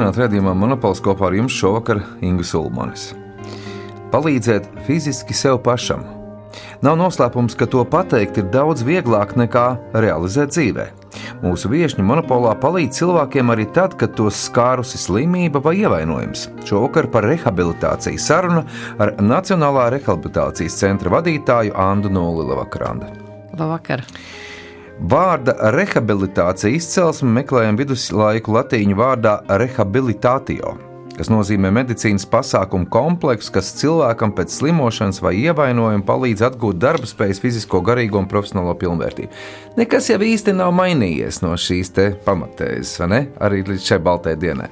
Sveicināt redzējumā monopols kopā ar jums šovakar Ingus Ulmanis. Palīdzēt fiziski sev pašam. Nav noslēpums, ka to pateikt ir daudz vieglāk nekā realizēt dzīvē. Mūsu viesņi monopolā palīdz cilvēkiem arī tad, kad tos skārusi slimība vai ievainojums. Šovakar par rehabilitāciju saruna ar Nacionālā rehabilitācijas centra vadītāju Andu Nulli Lavakranda. Labvakar! Vārda rehabilitācija izcelsme meklējam viduslaiku latīņu vārdā rehabilitātio, kas nozīmē medicīnas pasākumu kompleksu, kas cilvēkam pēc slimošanas vai ievainojuma palīdz atgūt darba spējas, fizisko, garīgo un profesionālo pilnvērtību. Nekas jau īsti nav mainījies no šīs pamatēzes, vai ne? Arī līdz šai baltajai dienai.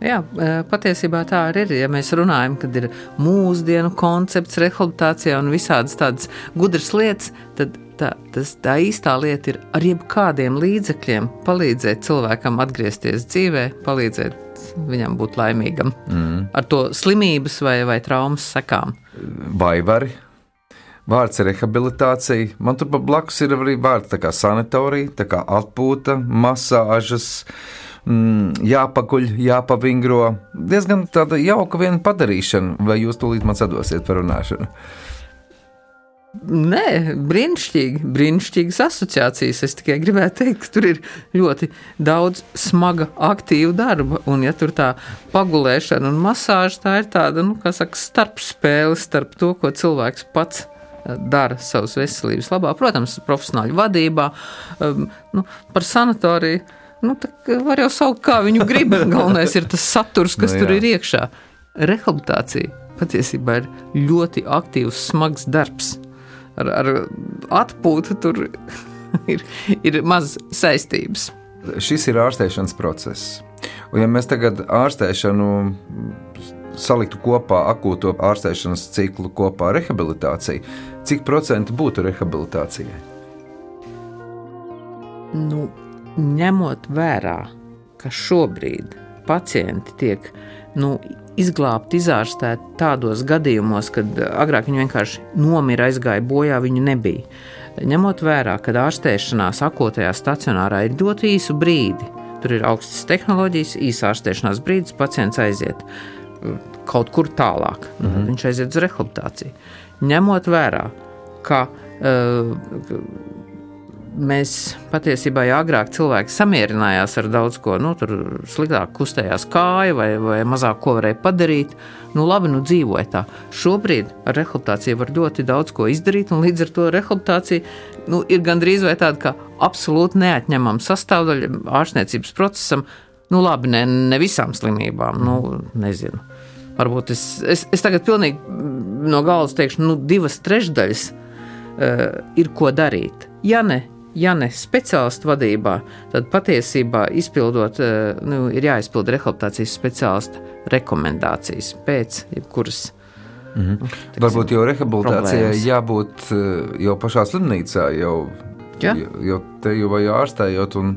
Jā, e, patiesībā tā arī ir. Ja mēs runājam, kad ir mūsdienu koncepts, rehabilitācija un visādas tādas gudras lietas, tad tā, tas, tā īstā lieta ir ar jebkādiem līdzekļiem palīdzēt cilvēkam atgriezties dzīvē, palīdzēt viņam būt laimīgam mm. ar to slimības vai, vai traumas sekām. Vai vari? Vārds rehabilitācija. Man tur blakus ir arī vārds kā sanatorija, tā kā atpūta, masāžas. Mm, jāpaguļ, jāpavingro. Diezgan tāda jauka viena padarīšana, vai jūs tūlīt man sadosiet par runāšanu? Nē, brīnišķīgi, brīnišķīgas asociācijas. Es tikai gribēju teikt, ka tur ir ļoti daudz smaga, aktīva darba. Un, ja tur tā pagulēšana un masāža, tā ir tāda, nu, kā saka, starpspēle starp to, ko cilvēks pats eh, dara savas veselības labā. Protams, profesionāļu vadībā, um, nu, par sanatoriju. Nu, var jau saukt, kā viņu grib. Galvenais ir tas saturs, kas nu, jā. tur ir iekšā. Rehabilitācija patiesībā ir ļoti aktīvs, smags darbs ar, ar atpūtu tur ir, ir maz saistības. Šis ir ārstēšanas process. Un, ja mēs tagad ārstēšanu saliktu kopā akūto ārstēšanas ciklu kopā ar rehabilitāciju, cik procenti būtu rehabilitācijai? Nu, ņemot vērā, ka šobrīd pacienti tiek nu, izglābt, izārstēt tādos gadījumos, kad agrāk viņi vienkārši nomira, aizgāja bojā, viņu nebija. Ņemot vērā, ka ārstēšanās akotajā stacionārā ir ļoti īsu brīdi, tur ir augstas tehnoloģijas, īsa ārstēšanās brīdis, pacients aiziet uh, kaut kur tālāk, mm -hmm. viņš aiziet uz rehabilitāciju. Ņemot vērā, ka uh, mēs patiesībā jau agrāk cilvēki samierinājās ar daudz ko, nu, tur sliktāk kustējās kāja vai, vai mazāk ko varēja padarīt. Nu, labi, nu dzīvoja tā. Šobrīd ar rehabilitāciju var ļoti daudz ko izdarīt, un līdz ar to rehabilitācija nu, ir gandrīz vai tāda kā absolūti neatņemama sastāvdaļa ārstniecības procesam. Nu, labi, ne, ne visām slimībām, nu, nezinu. Varbūt es, es, es tagad pilnīgi no galvas teikšu, nu, divas trešdaļas uh, ir ko darīt. Ja ne ja ne speciālistu vadībā, tad patiesībā izpildot, eh, nu, ir jāizpild rehabilitācijas speciālista rekomendācijas pēc jebkuras. Mm -hmm. Tiksim, Varbūt jau rehabilitācijai jābūt eh, jau pašā slimnīcā, jau, ja? jau, jau te jau vai ārstējot, un mm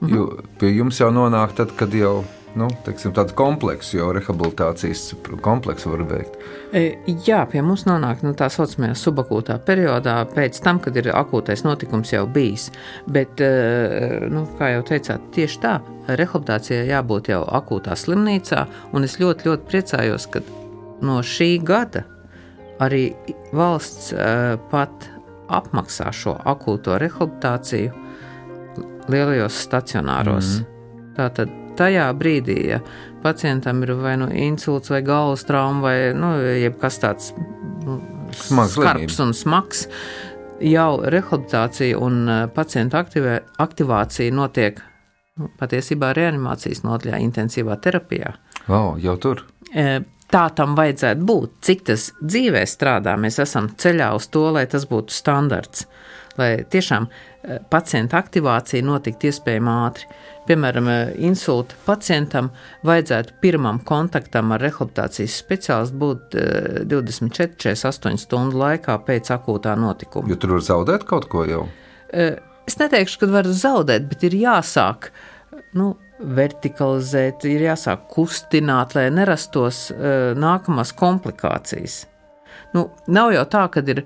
-hmm. jau, pie jums jau nonāk tad, kad jau nu, teiksim, tādu kompleksu, jau rehabilitācijas kompleksu var veikt. E, jā, pie mums nonāk nu, tā saucamajā subakūtā periodā, pēc tam, kad ir akūtais notikums jau bijis. Bet, e, nu, kā jau teicāt, tieši tā, rehabilitācijai jābūt jau akūtā slimnīcā, un es ļoti, ļoti priecājos, ka no šī gada arī valsts e, pat apmaksā šo akūto rehabilitāciju lielajos stacionāros. Mm. Tātad tajā brīdī, ja pacientam ir vai nu insults, vai galvas trauma, vai nu, kas tāds nu, smags, skarbs un smags, jau rehabilitācija un e, pacienta aktivē, aktivācija notiek nu, patiesībā reanimācijas nodaļā, intensīvā terapijā. Wow, jau tur! E, tā tam vajadzētu būt. Cik tas dzīvē strādā, mēs esam ceļā uz to, lai tas būtu standarts. Lai tiešām e, pacienta aktivācija notiktu iespējami ātri. Piemēram, eh, insulta pacientam vajadzētu pirmam kontaktam ar rehabilitācijas speciālistu būt 24-48 eh, stundu laikā pēc akūtā notikuma. Jo tur var zaudēt kaut ko jau? Eh, es neteikšu, ka var zaudēt, bet ir jāsāk. Nu, vertikalizēt, ir jāsāk kustināt, lai nerastos uh, nākamās komplikācijas. nu, nav jau tā, ka ir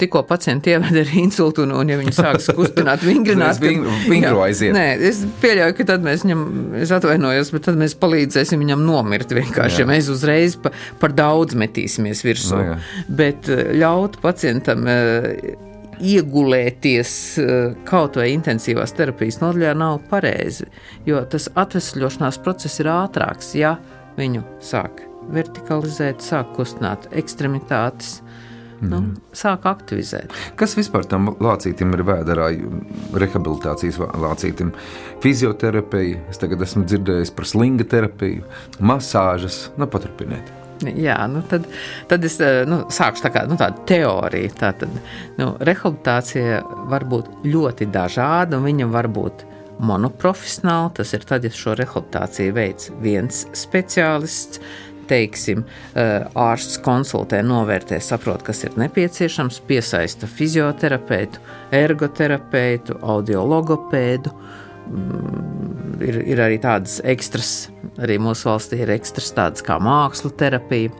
tikko pacienti ievada ar insultu, un, un ja viņi sāks kustināt, vingrināt, vingro aiziet. Nē, es pieļauju, ka tad mēs viņam, es atvainojos, bet tad mēs palīdzēsim viņam nomirt vienkārši, jā. ja mēs uzreiz pa, par daudz metīsimies virsū. No, jā. bet eh, ļaut pacientam uh, iegulēties uh, kaut vai intensīvās terapijas nodaļā nav pareizi, jo tas atvesļošanās process ir ātrāks, ja viņu sāk vertikalizēt, sāk kustināt ekstremitātes nu, mm. sāk aktivizēt. Kas vispār tam lācītam ir vēdā, rehabilitācijas lācītam? Fizioterapija, es tagad esmu dzirdējis par slinga terapiju, masāžas, nu paturpiniet. Jā, nu tad, tad es eh, nu, sākšu tā kā, nu, tādu teoriju. Tātad, nu, rehabilitācija var būt ļoti dažāda, un viņa var būt monoprofesionāla. Tas ir tad, ja šo rehabilitāciju veids viens speciālists, teiksim, eh, ārsts konsultē, novērtē, saprot, kas ir nepieciešams, piesaista fizioterapeitu, ergoterapeitu, audiologopēdu. Mm, ir, ir arī tādas ekstras, arī mūsu valstī ir ekstras tādas kā mākslu terapija.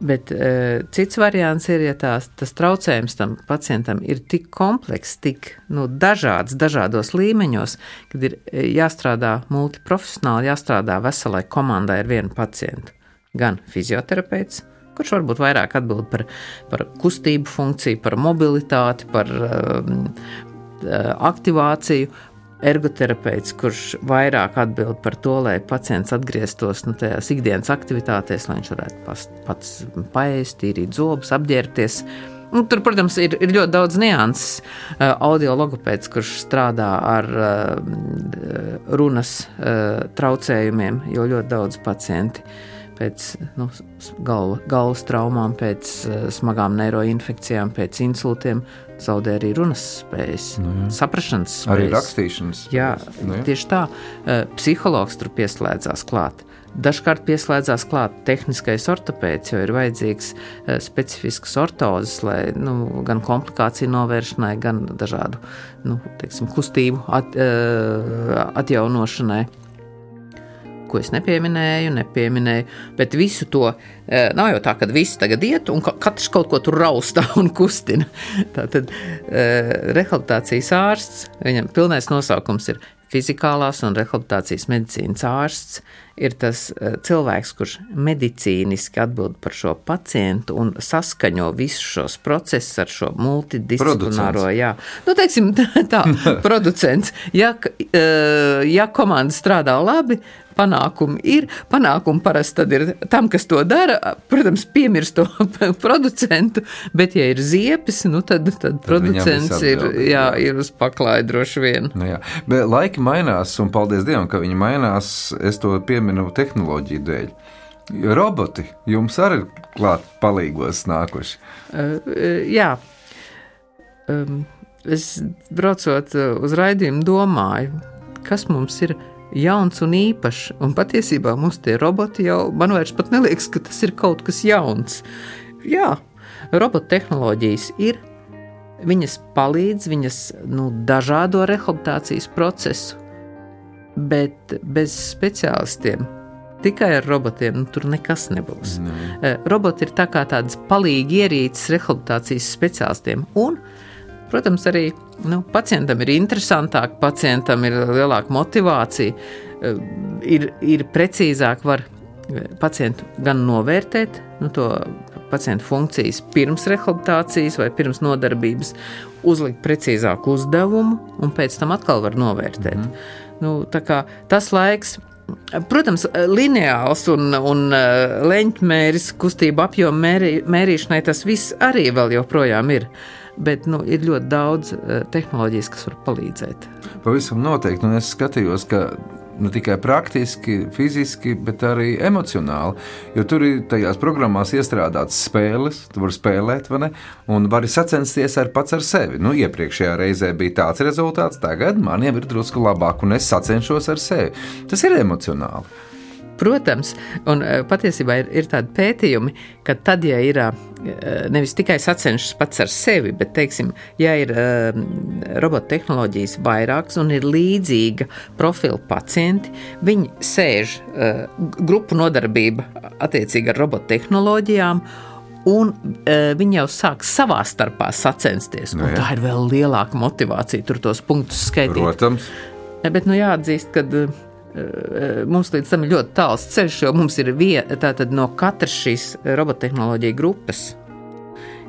Bet e, cits variants ir, ja tās, tas traucējums tam pacientam ir tik komplekss, tik nu, dažāds, dažādos līmeņos, kad ir e, jāstrādā multiprofesionāli, jāstrādā veselai komandai ar vienu pacientu. Gan fizioterapeits, kurš varbūt vairāk atbild par, par kustību funkciju, par mobilitāti, par uh, aktivāciju, ergoterapeits, kurš vairāk atbild par to, lai pacients atgrieztos nu, tajās ikdienas aktivitātēs, lai viņš varētu pats, pats paēst, tīrīt zobus, apģērbties. Nu, tur, protams, ir, ir ļoti daudz nianses. Uh, audio logopēds, kurš strādā ar uh, runas uh, traucējumiem, jo ļoti daudz pacienti pēc nu, galva, galvas traumām, pēc uh, smagām neiroinfekcijām, pēc insultiem zaudē arī runas spējas, nu, jā. saprašanas spējas. Arī rakstīšanas spējas. Jā, nu, jā. tieši tā. Uh, psihologs tur pieslēdzās klāt. Dažkārt pieslēdzās klāt tehniskais ortopēds, jo ir vajadzīgs uh, specifisks ortozes, lai nu, gan komplikāciju novēršanai, gan dažādu nu, teiksim, kustību at, uh, atjaunošanai ko es nepieminēju, nepieminēju. Bet visu to e, nav jau tā, ka visi tagad iet un katrs kaut ko tur raustā un kustina. Tā tad e, rehabilitācijas ārsts, viņam pilnais nosaukums ir fizikālās un rehabilitācijas medicīnas ārsts ir tas uh, cilvēks, kurš medicīniski atbild par šo pacientu un saskaņo visus šos procesus ar šo multidisciplināro, jā, nu, teiksim, tā, tā producents. Ja, uh, ja komanda strādā labi, panākumi ir. Panākumi parasti ir tam, kas to dara, protams, piemirst to producentu, bet, ja ir ziepes, nu tad, tad, tad producents ir, jā, ir uz paklāja droši vien. Nu, jā. bet laiki mainās, un paldies Dievam, ka viņi mainās. Es to pieminu tehnoloģiju dēļ. Roboti jums arī ir klāt palīgos nākuši. Uh, jā. Um, es braucot uz raidījumu, domāju, kas mums ir jauns un īpašs. Un patiesībā mums tie roboti jau, man vairs pat neliekas, ka tas ir kaut kas jauns. Jā, robotu tehnoloģijas ir. Viņas palīdz, viņas nu, dažādo rehabilitācijas procesu, bet bez speciālistiem tikai ar robotiem nu, tur nekas nebūs. Ne. Roboti ir tā kā tādas palīgi ierīces rehabilitācijas speciālistiem. Un, protams, arī nu, pacientam ir interesantāk, pacientam ir lielāka motivācija, eh, ir, ir precīzāk var eh, pacientu gan novērtēt, nu, to pacientu funkcijas pirms rehabilitācijas vai pirms nodarbības, uzlikt precīzāku uzdevumu, un pēc tam atkal var novērtēt. Mm -hmm. Nu, tas laiks, Protams, lineāls un, un eh, leņķmēris, kustība apjoma mērī, mērīšanai, tas viss arī vēl joprojām ir bet nu, ir ļoti daudz uh, tehnoloģijas, kas var palīdzēt. Pavisam noteikti, un es skatījos, ka ne tikai praktiski, fiziski, bet arī emocionāli. Jo tur ir tajās programmās iestrādātas spēles, tu vari spēlēt, vai ne? Un vari sacensties ar pats ar sevi. Nu, iepriekšējā reizē bija tāds rezultāts, tagad man jau ir drusku labāk, un es sacenšos ar sevi. Tas ir emocionāli. Protams, un e, patiesībā ir, ir tādi pētījumi, ka tad, ja ir e, nevis tikai sacenšas pats ar sevi, bet, teiksim, ja ir e, robotu tehnoloģijas vairākas un ir līdzīga profila pacienti, viņi sēž grupu nodarbība attiecīgi ar robotu tehnoloģijām Un uh, viņi jau sāk savā starpā sacensties. Nu, tā ir vēl lielāka motivācija, tur tos punktus skaitīt. Protams. Bet nu, jāatzīst, ka mums līdz tam ir ļoti tāls ceļš, jo mums ir viena no katras šīs robottehnoloģija grupas.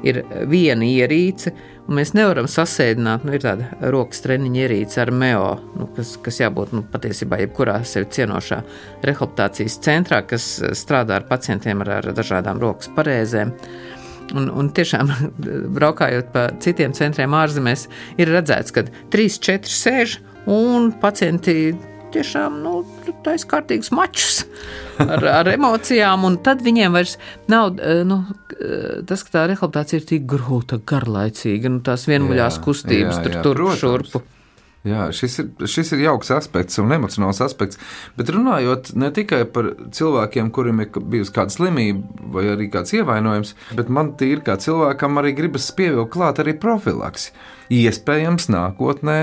Ir viena ierīce, un mēs nevaram sasēdināt, nu, ir tāda rokas treniņa ierīce ar MEO, nu, kas, kas jābūt nu, patiesībā jebkurā sevi cienošā rehabilitācijas centrā, kas strādā ar pacientiem ar, ar dažādām rokas parēzēm. Un, un tiešām, braukājot pa citiem centriem ārzemēs, ir redzēts, ka 3-4 sēž un pacienti tiešām nu, taisa kārtīgus mačus ar, ar emocijām, un tad viņiem vairs nav eh, nu, eh, tas, ka tā rehabilitācija ir tik grūta, garlaicīga, nu, tās vienmuļās jā, kustības jā, tur, jā, tur šurpu. Jā, šis ir, šis ir jauks aspekts un emocionāls aspekts. Bet runājot ne tikai par cilvēkiem, kuriem ir bijusi kāda slimība vai arī kāds ievainojums, bet man tīri kā cilvēkam arī gribas pievilkt klāt arī profilaksi iespējams nākotnē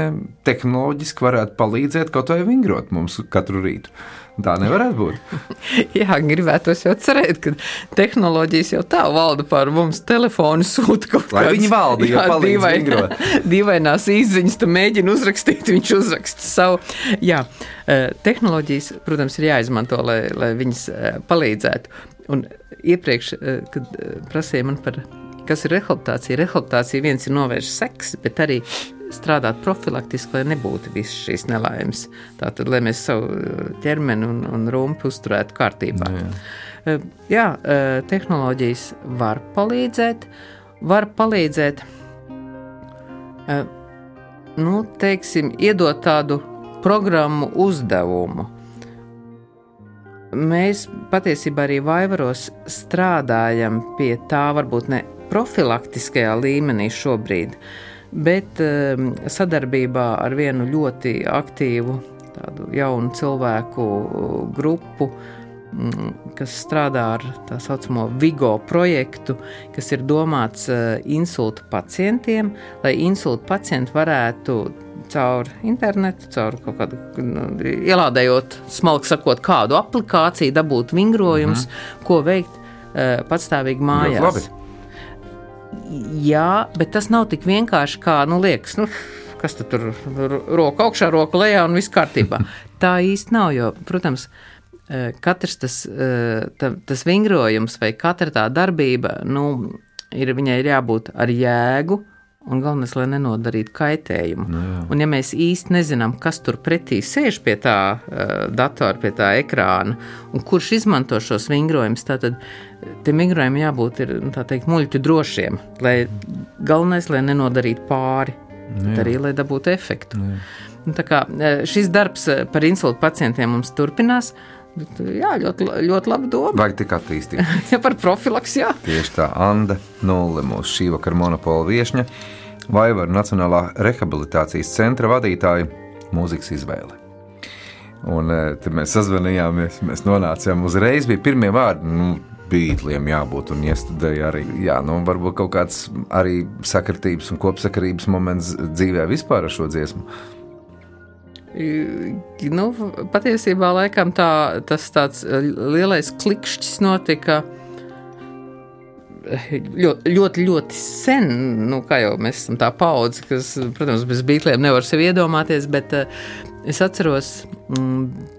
tehnoloģiski varētu palīdzēt kaut vai vingrot mums katru rītu. Tā nevarētu būt. Jā, gribētos jau cerēt, ka tehnoloģijas jau tā valda pār mums. Telefonu sūta kaut veidā. Viņi valda, jā, dīvainā, dīvainās izziņas, tu mēģini uzrakstīt, viņš uzraksta savu. Jā, eh, tehnoloģijas, protams, ir jāizmanto, lai, lai viņas eh, palīdzētu. Un iepriekš, eh, kad prasīja man par Kas ir rehabilitācija? Rehabilitācija viens ir novērst seksu, bet arī strādāt profilaktiski, lai nebūtu visas šīs nelaimes. Tātad, lai mēs savu uh, ķermeni un, un rumpu uzturētu kārtībā. Jā, jā. Uh, jā, uh, tehnoloģijas var palīdzēt, var palīdzēt, nu, teiksim, iedot tādu programmu uzdevumu. Mēs patiesībā arī vaivaros strādājam pie tā, varbūt ne profilaktiskajā līmenī šobrīd, bet um, sadarbībā ar vienu ļoti aktīvu jaunu cilvēku grupu, mm, kas strādā ar tā saucamo Vigo projektu, kas ir domāts uh, insultu pacientiem, lai insultu pacienti varētu caur internetu, caur kaut kādu, nu, ielādējot, smalki sakot, kādu aplikāciju, dabūt vingrojumus, mm -hmm. ko veikt uh, patstāvīgi mājās. Jā, bet tas nav tik vienkārši kā, nu, liekas, nu, kas tur roka augšā, roka lejā un viss kārtībā. Tā īsti nav, jo, protams, eh, katrs tas, eh, ta, tas vingrojums vai katra tā darbība, nu, ir, viņai ir jābūt ar jēgu, un galvenais, lai nenodarītu kaitējumu. No nu jā. un, ja mēs īsti nezinām, kas tur pretī sēž pie tā uh, datora, pie tā ekrāna, un kurš izmanto šos vingrojumus, tad tiem vingrojumiem jābūt ir, nu, teikt, muļķu drošiem, lai galvenais, lai nenodarītu pāri, no nu bet arī, lai dabūtu efektu. No. Tā kā šis darbs par insultu pacientiem mums turpinās, jā, ļoti, ļoti laba doma. Vajag tik attīstīt. ja par profilaks, jā. Tieši tā, Anna Nulle, mūsu šī vakara monopola viesņa, Vaivaru Nacionālā rehabilitācijas centra vadītāja, mūzikas izvēle. Un e, tad mēs sazvanījāmies, mēs nonācām uzreiz, bija pirmie vārdi. Nu, Beatliem jābūt un iestudēja arī. Jā, nu, varbūt kaut kāds arī sakritības un kopsakarības moments dzīvē vispār ar šo dziesmu. Nu, patiesībā laikam tā, tas tāds eh, lielais klikšķis notika ļoti, ļoti, ļoti sen. Nu, kā jau mēs esam tā paudze, kas, protams, bez beigļiem nevar sevi iedomāties, bet uh, es atceros, mm,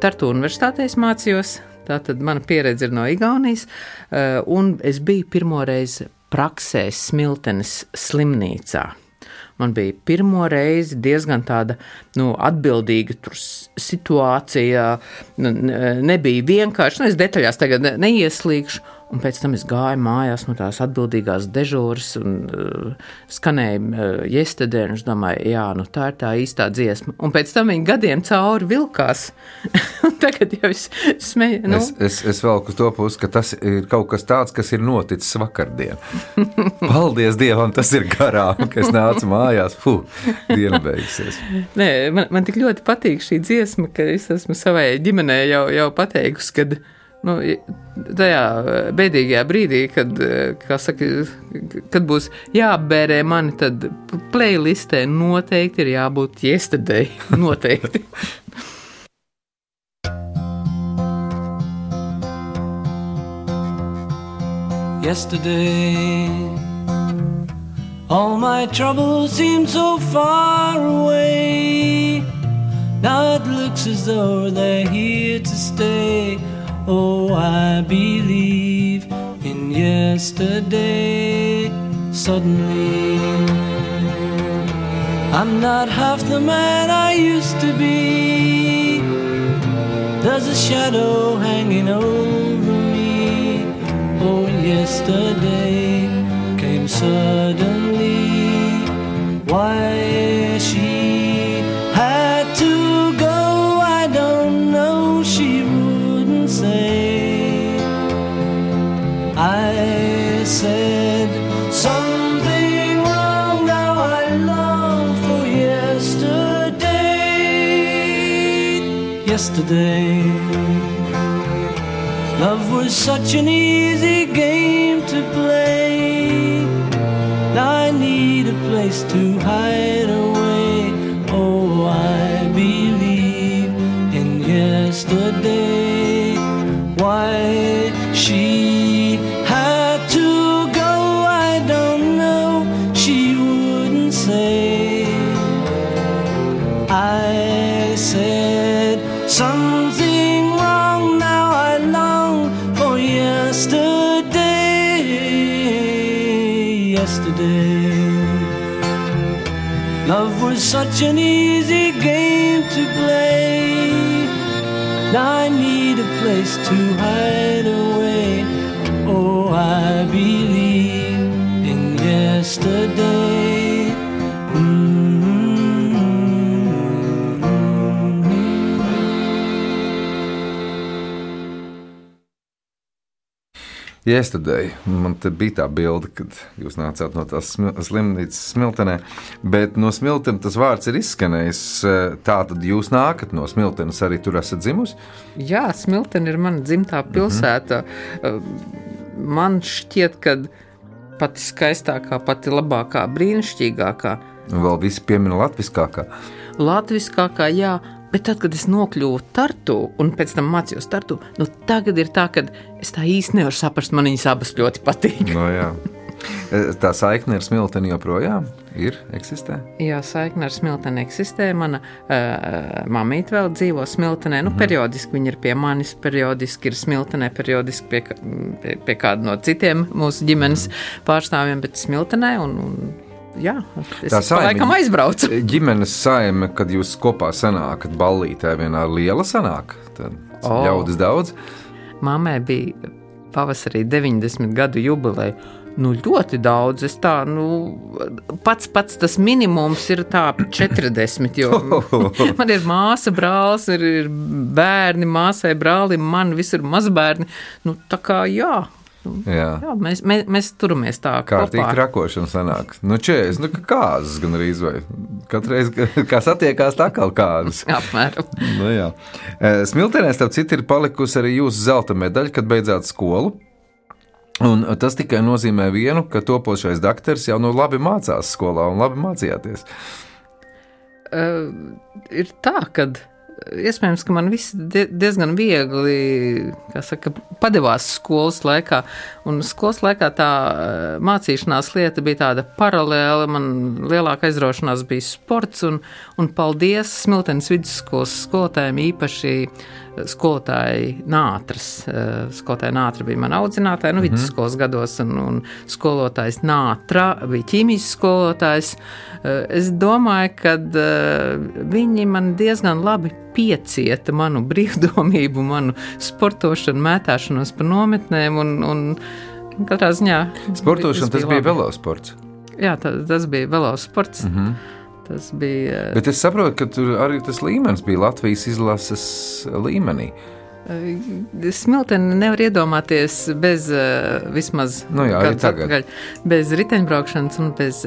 Tartu universitātē es mācījos. Tā tad mana pieredze ir no Igaunijas, uh, un es biju pirmoreiz praksē Smiltenes slimnīcā. Man bija pirmo reizi diezgan tāda nu, atbildīga situācija. Nebija vienkārši, nu, es detaļās tagad neieslīgšu. Un pēc tam es gāju mājās no tās atbildīgās dežūras un uh, skanēja uh, yesterday. Es domāju, jā, nu tā ir tā īstā dziesma. Un pēc tam viņa gadiem cauri vilkās. Tagad jau es smēju. Nu. Es, es, es velku to pusi, ka tas ir kaut kas tāds, kas ir noticis vakardien. Paldies Dievam, tas ir garām, ka es nācu mājās. Fuh, diena beigsies. Nē, man, man tik ļoti patīk šī dziesma, ka es esmu savai ģimenei jau, jau pateikusi, kad nu, tajā bēdīgajā brīdī, kad, saka, kad būs jāapbērē mani, tad playlistē noteikti ir jābūt yesterday. Noteikti. yesterday. All my troubles seem so far away. Now it looks as though they're here to stay. Oh, I believe in yesterday. Suddenly, I'm not half the man I used to be. There's a shadow hanging over me. Oh, yesterday came suddenly. Yesterday. Love was such an easy game to play. I need a place to hide such an easy game to play. Now I need a place to hide away. Oh, I believe Yesterday. Man te bija tā bilde, kad jūs nācāt no tās slimnīcas smiltenē, bet no smiltenes tas vārds ir izskanējis. Tā tad jūs nākat no smiltenes, arī tur esat dzimusi. Jā, Smiltene ir mana dzimtā pilsēta. Mm -hmm. Man šķiet, ka pati skaistākā, pati labākā, brīnišķīgākā, vēl visi piemina latviskākā. latviskākā, jā. Bet tad, kad es nokļuvu Tartu un pēc tam mācījos Tartu, nu tagad ir tā, ka es tā īsti nevaru saprast, man viņas abas ļoti patīk. No, jā. tā saikne ar smilteni joprojām ir, eksistē. Jā, saikne ar smilteni eksistē. Mana uh, mamīte vēl dzīvo smiltenē. Nu, mm. Periodiski viņa ir pie manis, periodiski ir smiltenē, periodiski pie, pie, pie kāda no citiem mūsu ģimenes pārstāvjiem, bet smiltenē. Un, un, jā, es Tā saime- laikam aizbraucu. Ģimenes saime, kad jūs kopā sanākat ballītē, vienā liela sanāk. Tad oh. ļaudis daudz. Mammai bija pavasarī 90 gadu jubileja. Nu, ļoti daudz. Es tā, nu, pats, pats tas minimums ir tā 40. Jo man ir māsa, brālis, ir, ir bērni, māsai, brālim, man visur mazbērni. Nu, tā kā jā. Nu, Jā. jā mēs, mēs, mēs turamies tā Kārtīgi kopā. trakošana sanāk. Nu, čēs, nu, kā kāzas gan arī izvēlēt. Katru reizi, kā satiekās, tā kā kāzas. Apmēram. Nu, jā. Eh, Smiltenē, starp citu, ir palikusi arī jūsu zelta medaļa, kad beidzāt skolu. Un tas tikai nozīmē vienu, ka topošais dakteris jau nu labi mācās skolā un labi mācījāties. Uh, ir tā, ka iespējams, ka man viss die- diezgan viegli saka, padevās skolas laikā. Un skolas laikā tā eh, mācīšanās lieta bija tāda paralēla. Man lielāka aizraušanās bija sports, un, un paldies Smiltenes vidusskolas skolotājiem, īpaši eh, skolotāji Nātras. Eh, Skolotāja Nātra bija mana audzinātāja, nu, vidusskolas gados, un, un skolotājs Nātra bija ķīmijas skolotājs. Eh, Es domāju, ka viņi man diezgan labi piecieta manu brīvdomību, manu sportošanu, mētāšanos pa nometnēm. Un, un katrā ziņā Sportošana tas bija labi. velosports. Jā, tā, tas bija velosports. Mm -hmm. Tas bija. Bet es saprotu, ka tur arī tas līmenis bija Latvijas izlases līmenī. Smilteni nevar iedomāties bez uh, vismaz Nu jā, atpakaļ, bez riteņbraukšanas un bez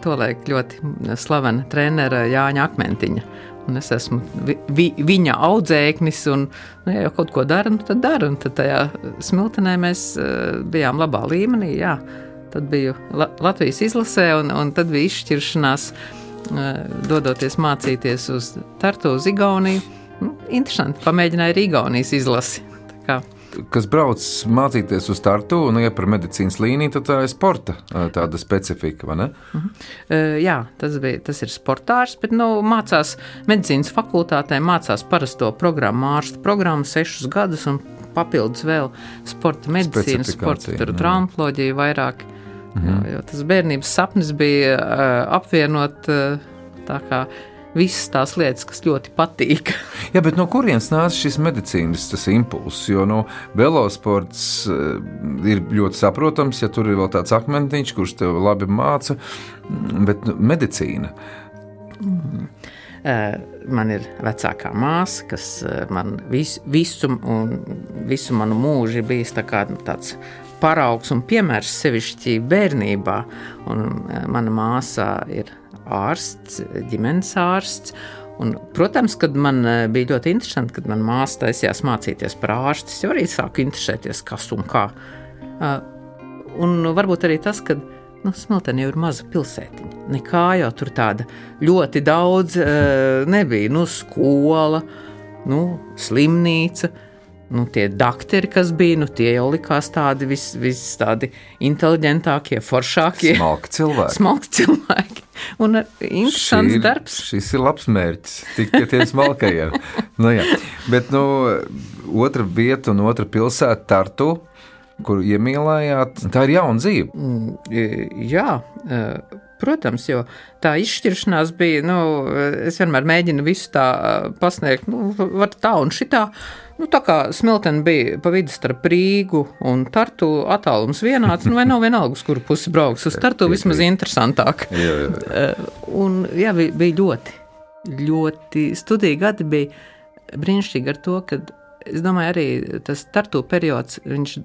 tolaik ļoti slavena trenera Jāņa Akmentiņa. Un es esmu vi, vi, viņa audzēknis, un nu, ja jau kaut ko dara, nu, tad dara. Un tad tajā smiltenē mēs bijām labā līmenī. Jā. Tad biju La Latvijas izlasē, un, un tad bija izšķiršanās, uh, dodoties mācīties uz Tartu, uz Igauniju. Nu, interesanti, pamēģināju arī Igaunijas izlasi. Kas brauc mācīties uz startu, un ja par medicīnas līniju, tad tā ir sporta tāda specifika, vai ne? Uh -huh. uh, jā, tas, bija, tas ir sportārs, bet nu, mācās medicīnas fakultātē, mācās parasto programmu, ārstu programmu sešus gadus, un papildus vēl sporta medicīnu, sporta traumatoloģiju vairāk. Mm -hmm. jo, jo tas bērnības sapnis bija uh, apvienot uh, tā kā visas tās lietas, kas ļoti patīk. Jā, bet no kurienes nāca šis medicīnas impulss? Jo no nu, velosports uh, ir ļoti saprotams, ja tur ir vēl tāds akmentiņš, kurš tev labi māca, bet nu, medicīna. Mm. Man ir vecākā māsa, kas man vis, visu, visu manu mūžu ir bijis tā kā, tāds paraugs un piemērs sevišķi bērnībā. Un, uh, mana māsa ir ārsts, ģimenes ārsts. Un, protams, kad man eh, bija ļoti interesanti, kad manā māsā taisījās mācīties par ārstu, es arī sāku interesēties, kas un kā. Uh, un varbūt arī tas, ka nu, Smiltenē jau ir maza pilsētiņa. Nekā jau tur tāda ļoti daudz nebija. Nu, skola, nu, slimnīca. Nu, tie doktori, kas bija, nu, tie jau likās tādi vis, vis tādi inteliģentākie, foršākie. Smalki cilvēki. Smalki cilvēki. Un uh, interesants ir, darbs. Šis ir labs mērķis, tik pie tiem smalkajiem. nu, jā. Bet nu, otra vieta un otra pilsēta Tartu, kur iemīlējāt, tā ir jauna dzīve. Mm, jā. Uh, protams, jo tā izšķiršanās bija, nu, es vienmēr mēģinu visu tā uh, pasniegt, nu, var tā un šitā. Nu, tā kā smiltene bija pa vidu starp Rīgu un Tartu attālums vienāds, nu vai nav vienalga, uz kuru pusi brauks. Uz Tartu vismaz interesantāk. Jā, jā. Uh, un jā, bija, bija ļoti, ļoti studiju gadi bija brīnišķīgi ar to, ka es domāju arī tas Tartu periods, viņš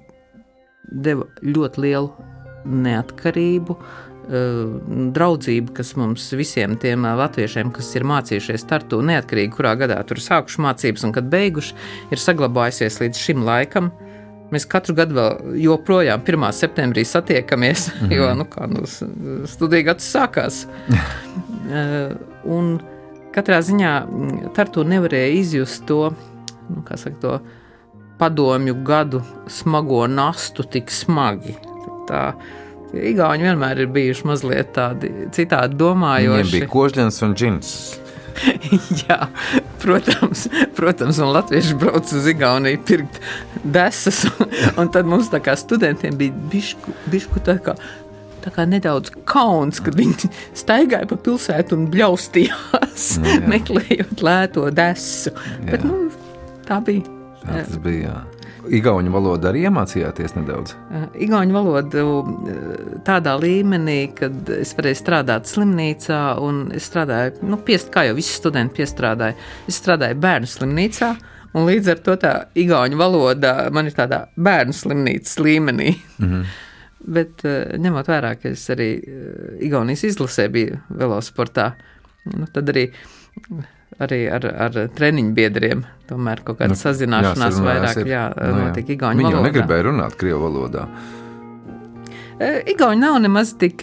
deva ļoti lielu neatkarību, Eh, draudzība, kas mums visiem tiem eh, latviešiem, kas ir mācījušies startu, neatkarīgi kurā gadā tur sākuši mācības un kad beiguši, ir saglabājusies līdz šim laikam. Mēs katru gadu vēl joprojām 1. septembrī satiekamies, mm -hmm. jo nu, kā, nu, studija gads sākās. Eh, un katrā ziņā mm, Tartu nevarēja izjust to, nu, saka, to padomju gadu smago nastu tik smagi. Tā, Igauni vienmēr ir bijuši mazliet tādi citādi domājoši. Viņiem bija kožļens un džins. Jā, protams, protams, un latvieši brauc uz Igauniju pirkt desas, un, un tad mums kā studentiem bija bišku, bišku tā kā tā kā nedaudz kauns, kad viņi staigāja pa pilsētu un bļaustījās, nu, meklējot lēto desu. Jā. Bet, nu, tā bija. Tā tas bija. Jā. Igaunu valodu arī iemācījāties nedaudz? Igaunu valodu tādā līmenī, kad es varēju strādāt slimnīcā, un es strādāju, nu, piest, kā jau visi studenti piestrādāja, es strādāju bērnu slimnīcā. Un līdz ar to tā igauņu valoda man ir tādā bērnu slimnīcas līmenī. Mm -hmm. Bet ņemot vērā, ka es arī Igaunijas izlasē biju velosportā, nu, tad arī arī ar, ar treniņu biedriem. Tomēr kaut kāda nu, sazināšanās jā, vairāk ir, jā, nu, notiek Igaunijas valodā. Viņi jau negribēja runāt Krievu valodā. Igauni nav nemaz tik,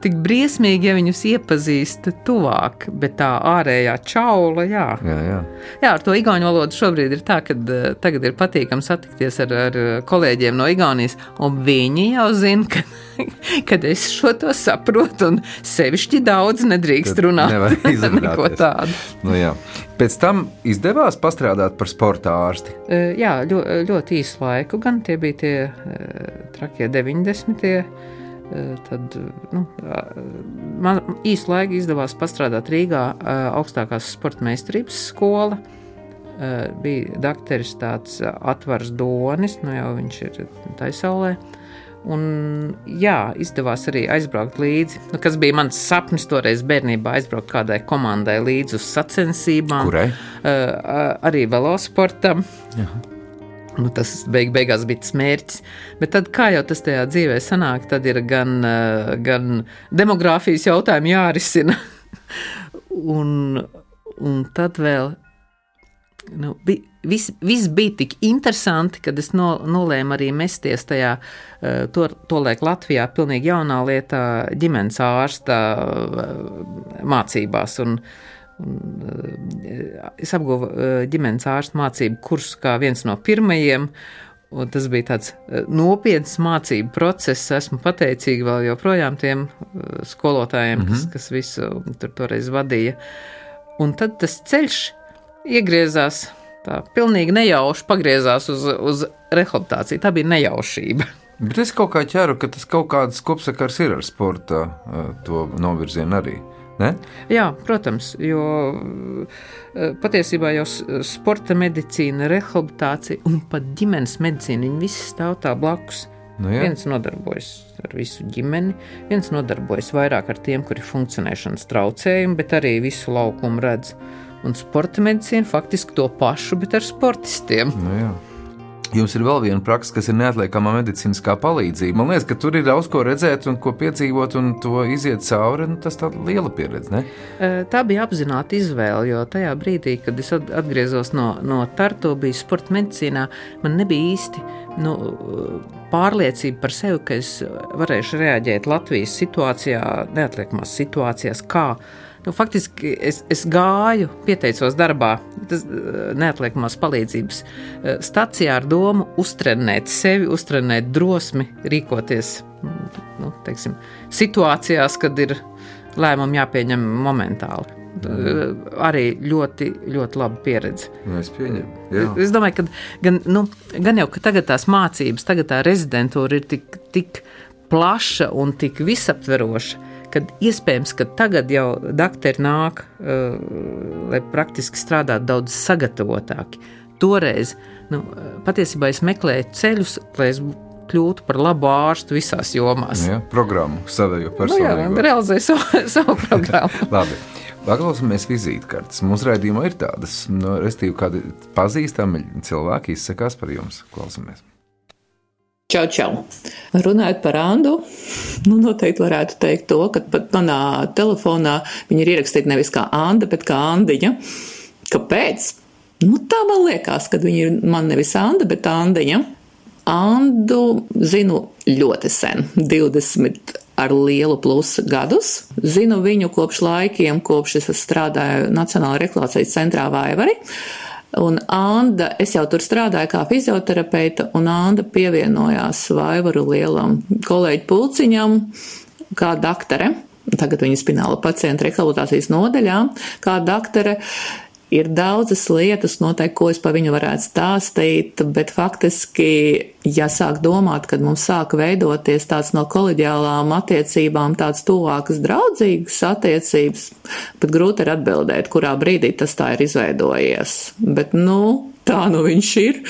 tik briesmīgi, ja viņus iepazīst tuvāk, bet tā ārējā čaula, jā. Jā, jā. jā ar to igauņu valodu šobrīd ir tā, ka tagad ir patīkami satikties ar, ar kolēģiem no Igaunijas, un viņi jau zina, ka kad es šo to saprotu, un sevišķi daudz nedrīkst Tad runāt par tādu. Nu, jā. Pēc tam izdevās pastrādāt par sporta ārsti. Jā, ļoti, ļoti īsu laiku, gan tie bija tie trakie 90. Tad nu, man īsu laiku izdevās pastrādāt Rīgā augstākās sporta meistarības skola. Bija dakteris tāds atvars Donis, nu jau viņš ir taisaulē. Un, jā, izdevās arī aizbraukt līdzi. Nu, kas bija mans sapnis toreiz bērnībā, aizbraukt kādai komandai līdzi uz sacensībām. Kurai? Uh, arī velosportam. Jaha. Nu, tas beig, beigās bija tas mērķis. Bet tad, kā jau tas tajā dzīvē sanāk, tad ir gan, uh, gan demogrāfijas jautājumi jārisina. un, un tad vēl nu, bija, viss, viss bija tik interesanti, kad es no, nolēmu arī mesties tajā, eh, to, to laik Latvijā, pilnīgi jaunā lietā, ģimenes ārsta eh, mācībās. Un, un, eh, es apguvu ģimenes ārsta mācību kursu kā viens no pirmajiem. Un tas bija tāds nopietns mācību process. Esmu pateicīga vēl joprojām tiem skolotājiem, mm -hmm. kas, Mhm. kas visu tur toreiz vadīja. Un tad tas ceļš iegriezās tā pilnīgi nejauši, pagriezās uz, uz rehabilitāciju. Tā bija nejaušība. Bet es kaut kā ķeru, ka tas kaut kāds kopsakars ir ar sporta novirzienu arī. Ne? Jā, protams, jo patiesībā jau sporta medicīna, rehabilitācija un pat ģimenes medicīna, viņi visi stāv tā blakus. Nu, Jā. Viens nodarbojas ar visu ģimeni, viens nodarbojas vairāk ar tiem, kuri ir funkcionēšanas traucējumi, bet arī visu laukumu redz. Un sporta medicīna faktiski to pašu, bet ar sportistiem. Nu, jā. Jums ir vēl viena praksa, kas ir neatliekama medicīniskā palīdzība. Man liekas, ka tur ir daudz ko redzēt, un ko piedzīvot, un to iziet cauri. Nu, tas ir liela pieredze. Ne? Eh, Tā bija apzināta izvēle, jo tajā brīdī, kad es at- atgriezos no, no Tartu, bija sporta medicīnā, man nebija īsti nu, pārliecība par sevi, ka es varēšu reaģēt Latvijas situācijā, neatliekamās situācijās, kā. Nu, faktiski es, es gāju, pieteicos darbā, tas eh, neatliekamās palīdzības eh, stacijā ar domu uztrenēt sevi, uztrenēt drosmi, rīkoties nu, teiksim, situācijās, kad ir lēmumi jāpieņem momentāli. Eh, Arī ļoti, ļoti laba pieredze. Nu, es pieņemu. Jā. Es domāju, ka gan, nu, gan jau ka tagad tās mācības, tagad tā rezidentūra ir tik, tik plaša un tik visaptveroša, ka iespējams, ka tagad jau doktori nāk, uh, lai praktiski strādātu daudz sagatavotāki. Toreiz nu, patiesībā es meklēju ceļus, lai es kļūtu par labu ārstu visās jomās. Jā. Programmu savējo Nu, jā, realizēju savu, savu programmu. Labi. Paklausāmies vizītkartes. Mūsu raidījumā ir tādas, nu, respektīvi, kādi pazīstami cilvēki izsakās par jums. Klausamies. Čau, čau. Runājot par Andu, nu noteikti varētu teikt to, ka pat manā telefonā viņa ir ierakstīta nevis kā Anda, bet kā Andiņa. Kāpēc? Nu, tā man liekas, ka viņa ir man nevis Anda, bet Andiņa. Andu zinu ļoti sen, 20 ar lielu plusu gadus. Zinu viņu kopš laikiem, kopš es strādāju Nacionālajā reklācijas centrā Vaivari. Un Anna, es jau tur strādāju kā fizioterapeita, un Anna pievienojās Vaivaru lielam kolēģi pulciņam kā daktare. Tagad viņa spināla pacientu rehabilitācijas nodaļā, kā daktare. Ir daudzas lietas, noteikti, ko es par viņu varētu stāstīt, bet faktiski, ja sāk domāt, kad mums sāk veidoties tāds no koleģiālām attiecībām, tāds tuvākas, draudzīgas attiecības, pat grūti ir atbildēt, kurā brīdī tas tā ir izveidojies. Bet, nu, tā nu viņš ir.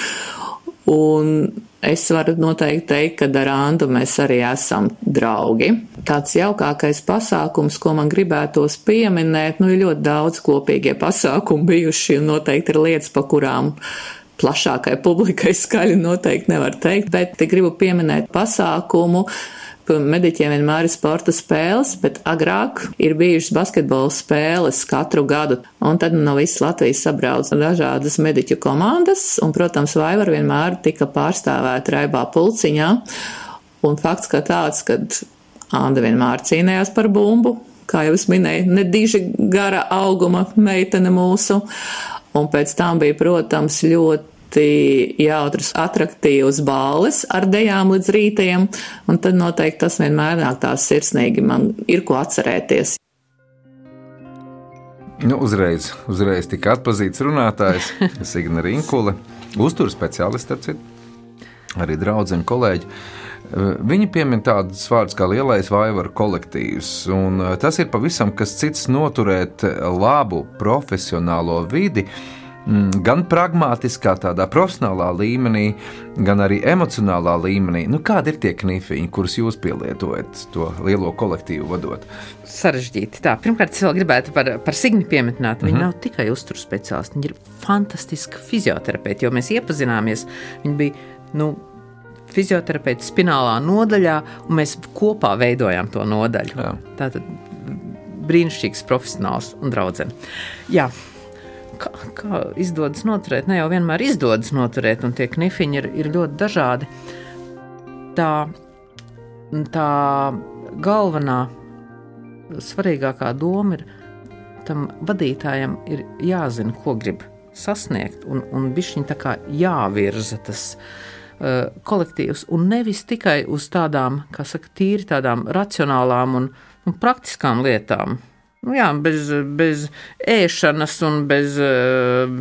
Un es varu noteikti teikt, ka ar Andu mēs arī esam draugi. Tāds jaukākais pasākums, ko man gribētos pieminēt, nu ir ļoti daudz kopīgie pasākumi bijuši un noteikti ir lietas, pa kurām plašākai publikai skaļi noteikti nevar teikt, bet te gribu pieminēt pasākumu, mediķiem vienmēr ir sporta spēles, bet agrāk ir bijušas basketbola spēles katru gadu. Un tad no visas Latvijas sabrauc dažādas mediķu komandas, un, protams, Vaivar vienmēr tika pārstāvēta raibā pulciņā. Un fakts, ka tāds, kad Anda vienmēr cīnījās par bumbu, kā jau es minēju, nediži gara auguma meitene mūsu. Un pēc tam bija, protams, ļoti ļoti jautras, attraktīvas balles ar dejām līdz rītiem, un tad noteikti tas vienmēr nāk tās sirsnīgi, man ir ko atcerēties. Nu, uzreiz, uzreiz tika atpazīts runātājs Signe Rinkule, uzturu speciālists, starp citu, arī draudzene kolēģi. Viņi piemin tādus vārdus kā lielais vaivaru kolektīvs, un tas ir pavisam kas cits noturēt labu profesionālo vidi, mm, gan pragmatiskā, tādā profesionālā līmenī, gan arī emocionālā līmenī. Nu, kādi ir tie knifiņi, kurus jūs pielietojat to lielo kolektīvu vadot? Sarežģīti. Tā, pirmkārt, es vēl gribētu par, par Signi pieminēt. Viņa mm -hmm. nav tikai uzturu speciālists, viņa ir fantastiska fizioterapeite, jo mēs iepazināmies. Viņa bija nu, fizioterapeite spinālā nodaļā, un mēs kopā veidojām to nodaļu. Jā. Tātad brīnišķīgs profesionāls un draugs. Jā, kā, kā izdodas noturēt? Ne jau vienmēr izdodas noturēt, un tie knifiņi ir, ir ļoti dažādi. Tā, tā galvenā, svarīgākā doma ir, tam vadītājam ir jāzina, ko grib sasniegt, un, un viņš tā kā jāvirza tas uh, kolektīvs, un nevis tikai uz tādām, kā saka, tīri tādām racionālām un, un praktiskām lietām. Nu, jā, bez, bez ēšanas, bez,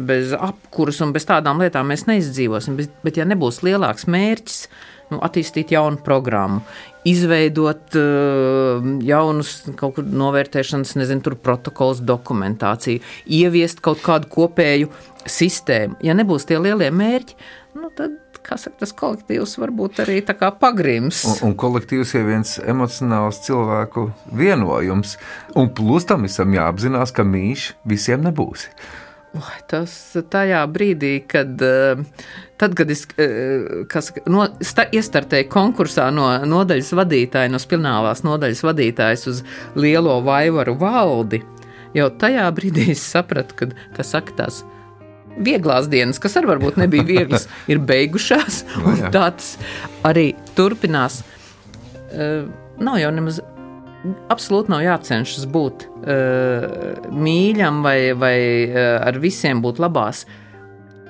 bez apkuras un bez tādām lietām mēs neizdzīvosim. Bet, bet ja nebūs lielāks mērķis, nu, attīstīt jaunu programmu, izveidot uh, jaunus kaut kur novērtēšanas, nezinu, tur protokols, dokumentāciju, ieviest kaut kādu kopēju sistēmu. Ja nebūs tie lielie mērķi, nu, tad saka, tas kolektīvs varbūt arī pagrims. Un, un kolektīvs ir viens emocionāls cilvēku vienojums. Un plus tam visam jāapzinās, ka mīļš visiem nebūs. Tas tajā brīdī, kad, eh, tad, kad es eh, saka, no, sta, iestartēju konkursā no nodaļas vadītāja, no spilnāvās nodaļas vadītājas uz lielo vaivaru valdi, jau tajā brīdī es sapratu, ka, ka saka, tās vieglās dienas, kas arī varbūt nebija vieglas, ir beigušās. No, tāds arī turpinās. Uh, nav jau nemaz. Absolūti nav jācenšas būt uh, mīļam vai, vai uh, ar visiem būt labās.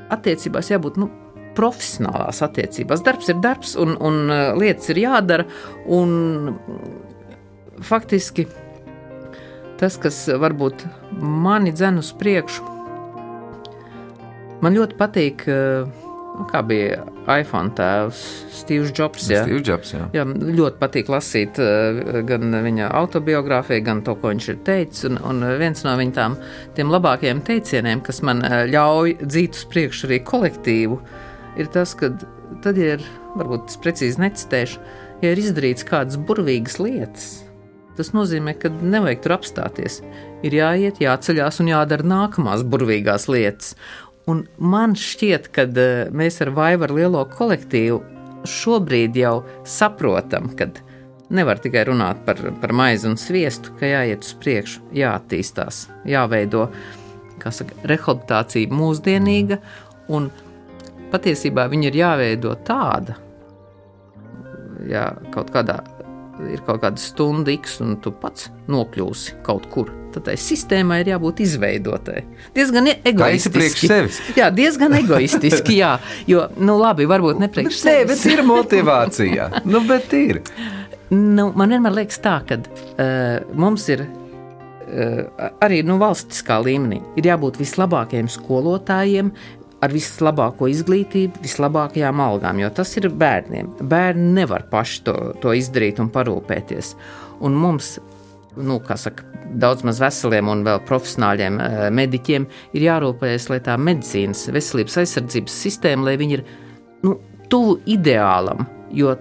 Attiecībās jābūt nu, profesionālās attiecībās. Darbs ir darbs, un, un uh, lietas ir jādara. Un, faktiski tas, kas varbūt mani dzen uz priekšu, Man ļoti patīk, eh, nu, kā bija iPhone tēvs, Steve's Jobs. Jā, Steve Jobs, jā. jā ļoti patīk lasīt eh, gan viņa autobiogrāfiju, gan to, ko viņš ir teicis. Un, un viens no viņa tām, tiem labākajiem teicieniem, kas man eh, ļauj dzīt uz priekšu arī kolektīvu, ir tas, ka tad, ja ir, varbūt es precīzi necitēšu, ja ir izdarīts kādas burvīgas lietas, tas nozīmē, ka nevajag tur apstāties. Ir jāiet, jāceļās un jādara nākamās burvīgās lietas. Un man šķiet, ka eh, mēs ar Vaivaru lielo kolektīvu šobrīd jau saprotam, ka nevar tikai runāt par, par maizi un sviestu, ka jāiet uz priekšu, jāattīstās, jāveido saka, rehabilitācija mūsdienīga, un patiesībā viņa ir jāveido tāda, jā, kaut kādā ir kaut kāda stunda, x, un tu pats nokļūsi kaut kur tad tai sistēmai ir jābūt izveidotai. Diezgan egoistiski. Jā, diezgan egoistiski, jā. Jo, nu labi, varbūt ne priekš sevis. Bet ir motivācija. nu, bet ir. Nu, man vienmēr liekas tā, ka uh, mums ir uh, arī nu, valstiskā līmenī ir jābūt vislabākajiem skolotājiem, ar vislabāko izglītību, vislabākajām algām, jo tas ir bērniem. Bērni nevar paši to, to izdarīt un parūpēties. Un mums nu, saka, daudz maz veseliem un vēl profesionāļiem eh, mediķiem ir jārūpējas, lai tā medicīnas, veselības aizsardzības sistēma, lai viņi ir nu, tuvu ideālam, jo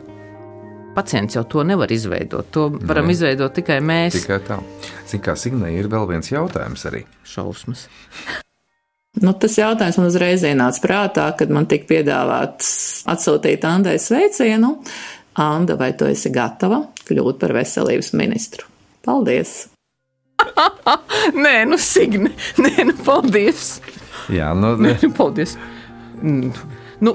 pacients jau to nevar izveidot. To varam no, izveidot tikai mēs. Tikai tā. Zin, kā Signē, ir vēl viens jautājums arī. Šausmas. Nu, tas jautājums man uzreiz ienāca prātā, kad man tika piedāvāts atsūtīt Andai sveicienu. Anda, vai tu esi gatava kļūt par veselības ministru? Paldies! nē, nu, Signe, nē, nu, paldies! Jā, nu, nē, nu, paldies! Nu,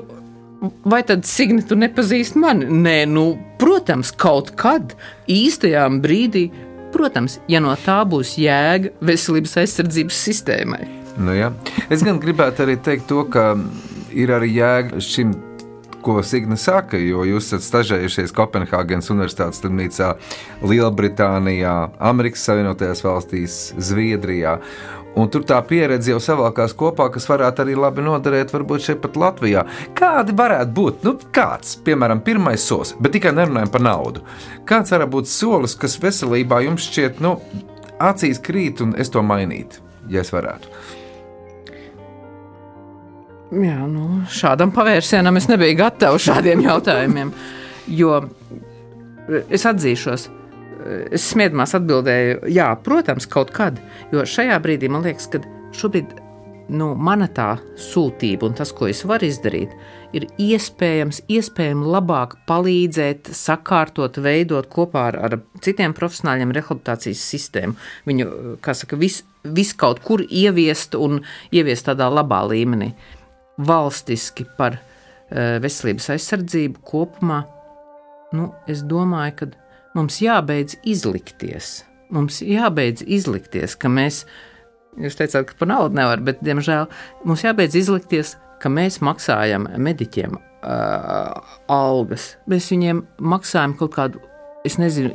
vai tad Signe, tu nepazīsti mani? Nē, nu, protams, kaut kad īstajā brīdī, protams, ja no tā būs jēga veselības aizsardzības sistēmai. Nu, jā. es gan gribētu arī teikt to, ka ir arī jēga šim ko Signe saka, jo jūs esat stažējušies Kopenhāgenes Universitātes slimnīcā, Lielbritānijā, Amerikas Savienotajās valstīs, Zviedrijā. Un tur tā pieredze jau savākās kopā, kas varētu arī labi noderēt, varbūt šeit pat Latvijā. Kādi varētu būt? Nu, kāds, piemēram, pirmais solis, bet tikai nerunājam par naudu. Kāds varētu būt solis, kas veselībā jums šķiet, nu, acīs krīt un es to mainītu, ja es varētu? Jā, nu, šādam pavērsienam es nebiju gatavs šādiem jautājumiem. Jo es atzīšos, es smiedamās atbildēju, jā, protams, kaut kad. Jo šajā brīdī man liekas, ka šobrīd nu, mana tā sūtība un tas, ko es varu izdarīt, ir iespējams, iespējams labāk palīdzēt, sakārtot, veidot kopā ar, ar citiem profesionāļiem rehabilitācijas sistēmu. Viņu, kā saka, visu vis kaut kur ieviest un ieviest tādā labā līmenī valstiski par uh, veselības aizsardzību kopumā, nu, es domāju, ka mums jābeidz izlikties. Mums jābeidz izlikties, ka mēs, jūs teicāt, ka par naudu nevar, bet, diemžēl, mums jābeidz izlikties, ka mēs maksājam mediķiem uh, algas. Mēs viņiem maksājam kaut kādu, es nezinu,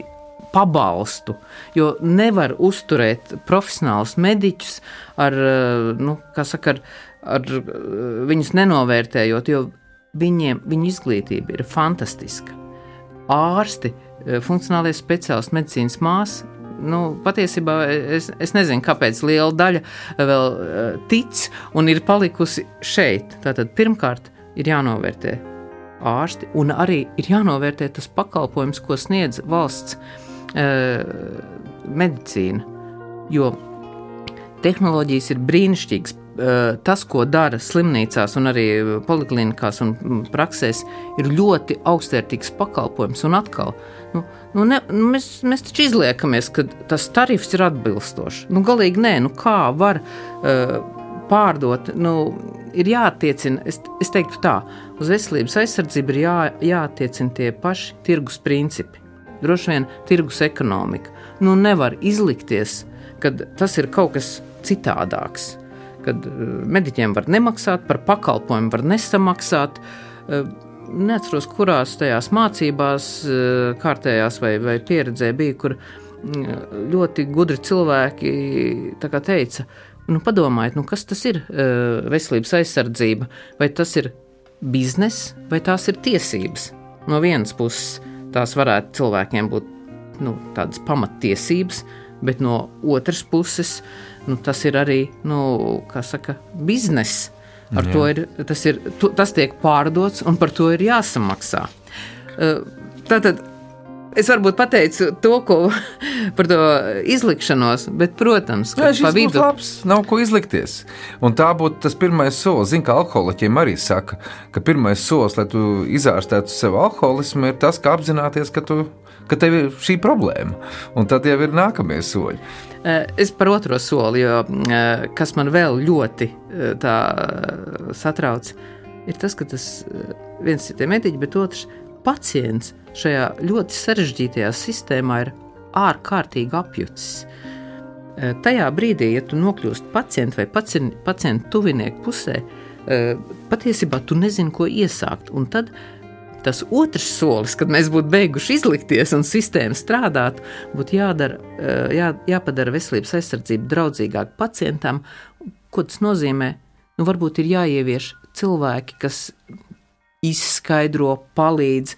pabalstu, jo nevar uzturēt profesionālus mediķus ar, nu, kā saka, ar, ar viņus nenovērtējot, jo viņiem, viņu izglītība ir fantastiska. Ārsti, funkcionālie speciālisti, medicīnas māsas nu, patiesībā es, es nezinu, kāpēc liela daļa vēl uh, tic un ir palikusi šeit. Tātad pirmkārt ir jānovērtē ārsti, un arī ir jānovērtē tas pakalpojums, ko sniedz valsts uh, medicīna. Jo tehnoloģijas ir brīnišķīgas. Uh, tas, ko dara slimnīcās, un arī poliklinikās un praksēs, ir ļoti augstvērtīgs pakalpojums. Un atkal, nu, nu ne, nu mēs, mēs taču izliekamies, ka tas tarifs ir atbilstošs. Nu, galīgi nē, nu kā var uh, pārdot? Nu, ir jāattiecina, es, es teiktu tā, uz veselības aizsardzību ir jā, jāattiecina tie paši tirgus principi. Droši vien tirgus ekonomika. Nu, nevar izlikties, ka tas ir kaut kas citādāks. Kad uh, mediķiem var nemaksāt, par pakalpojumu var nesamaksāt. Uh, neatceros, kurās tajās mācībās, uh, kārtējās vai, vai pieredzē bija, kur mm, ļoti gudri cilvēki teica, Nu, padomājiet, nu, kas tas ir uh, veselības aizsardzība? Vai tas ir bizness, vai tās ir tiesības? No vienas puses, tās varētu cilvēkiem būt nu, tādas pamattiesības, bet no otras puses, nu, tas ir arī nu, saka, bizness. Ar Jā. to ir tas, ir, tas tiek pārdots, un par to ir jāsamaksā. Uh, tātad Es varbūt pateicu to, ko par to izlikšanos, bet, protams, ka tas ir labs. Nav ko izlikties. Un tā būtu tas pirmais solis. Zinu, ka alkoholiķiem arī saka, ka pirmais solis, lai tu izārstētu sev alkoholismu, ir tas, kā apzināties, ka, tu, ka tev ir šī problēma. Un tad jau ir nākamie soļi. Es par otro soli, jo kas man vēl ļoti satrauc, ir tas, ka tas viens ir tie mediķi, bet otrs pacients šajā ļoti sarežģītajā sistēmā ir ārkārtīgi apjucis. Tajā brīdī, ja tu nokļūsi pacienta vai pacienta tuvinieku pusē, patiesībā tu nezini, ko iesākt. Un tad tas otrs solis, kad mēs būtu beiguši izlikties un sistēma strādāt, būtu jādara, e, jā, jāpadara veselības aizsardzība draudzīgāk pacientam. Ko tas nozīmē? Nu, varbūt ir jāievieš cilvēki, kas izskaidro, palīdz,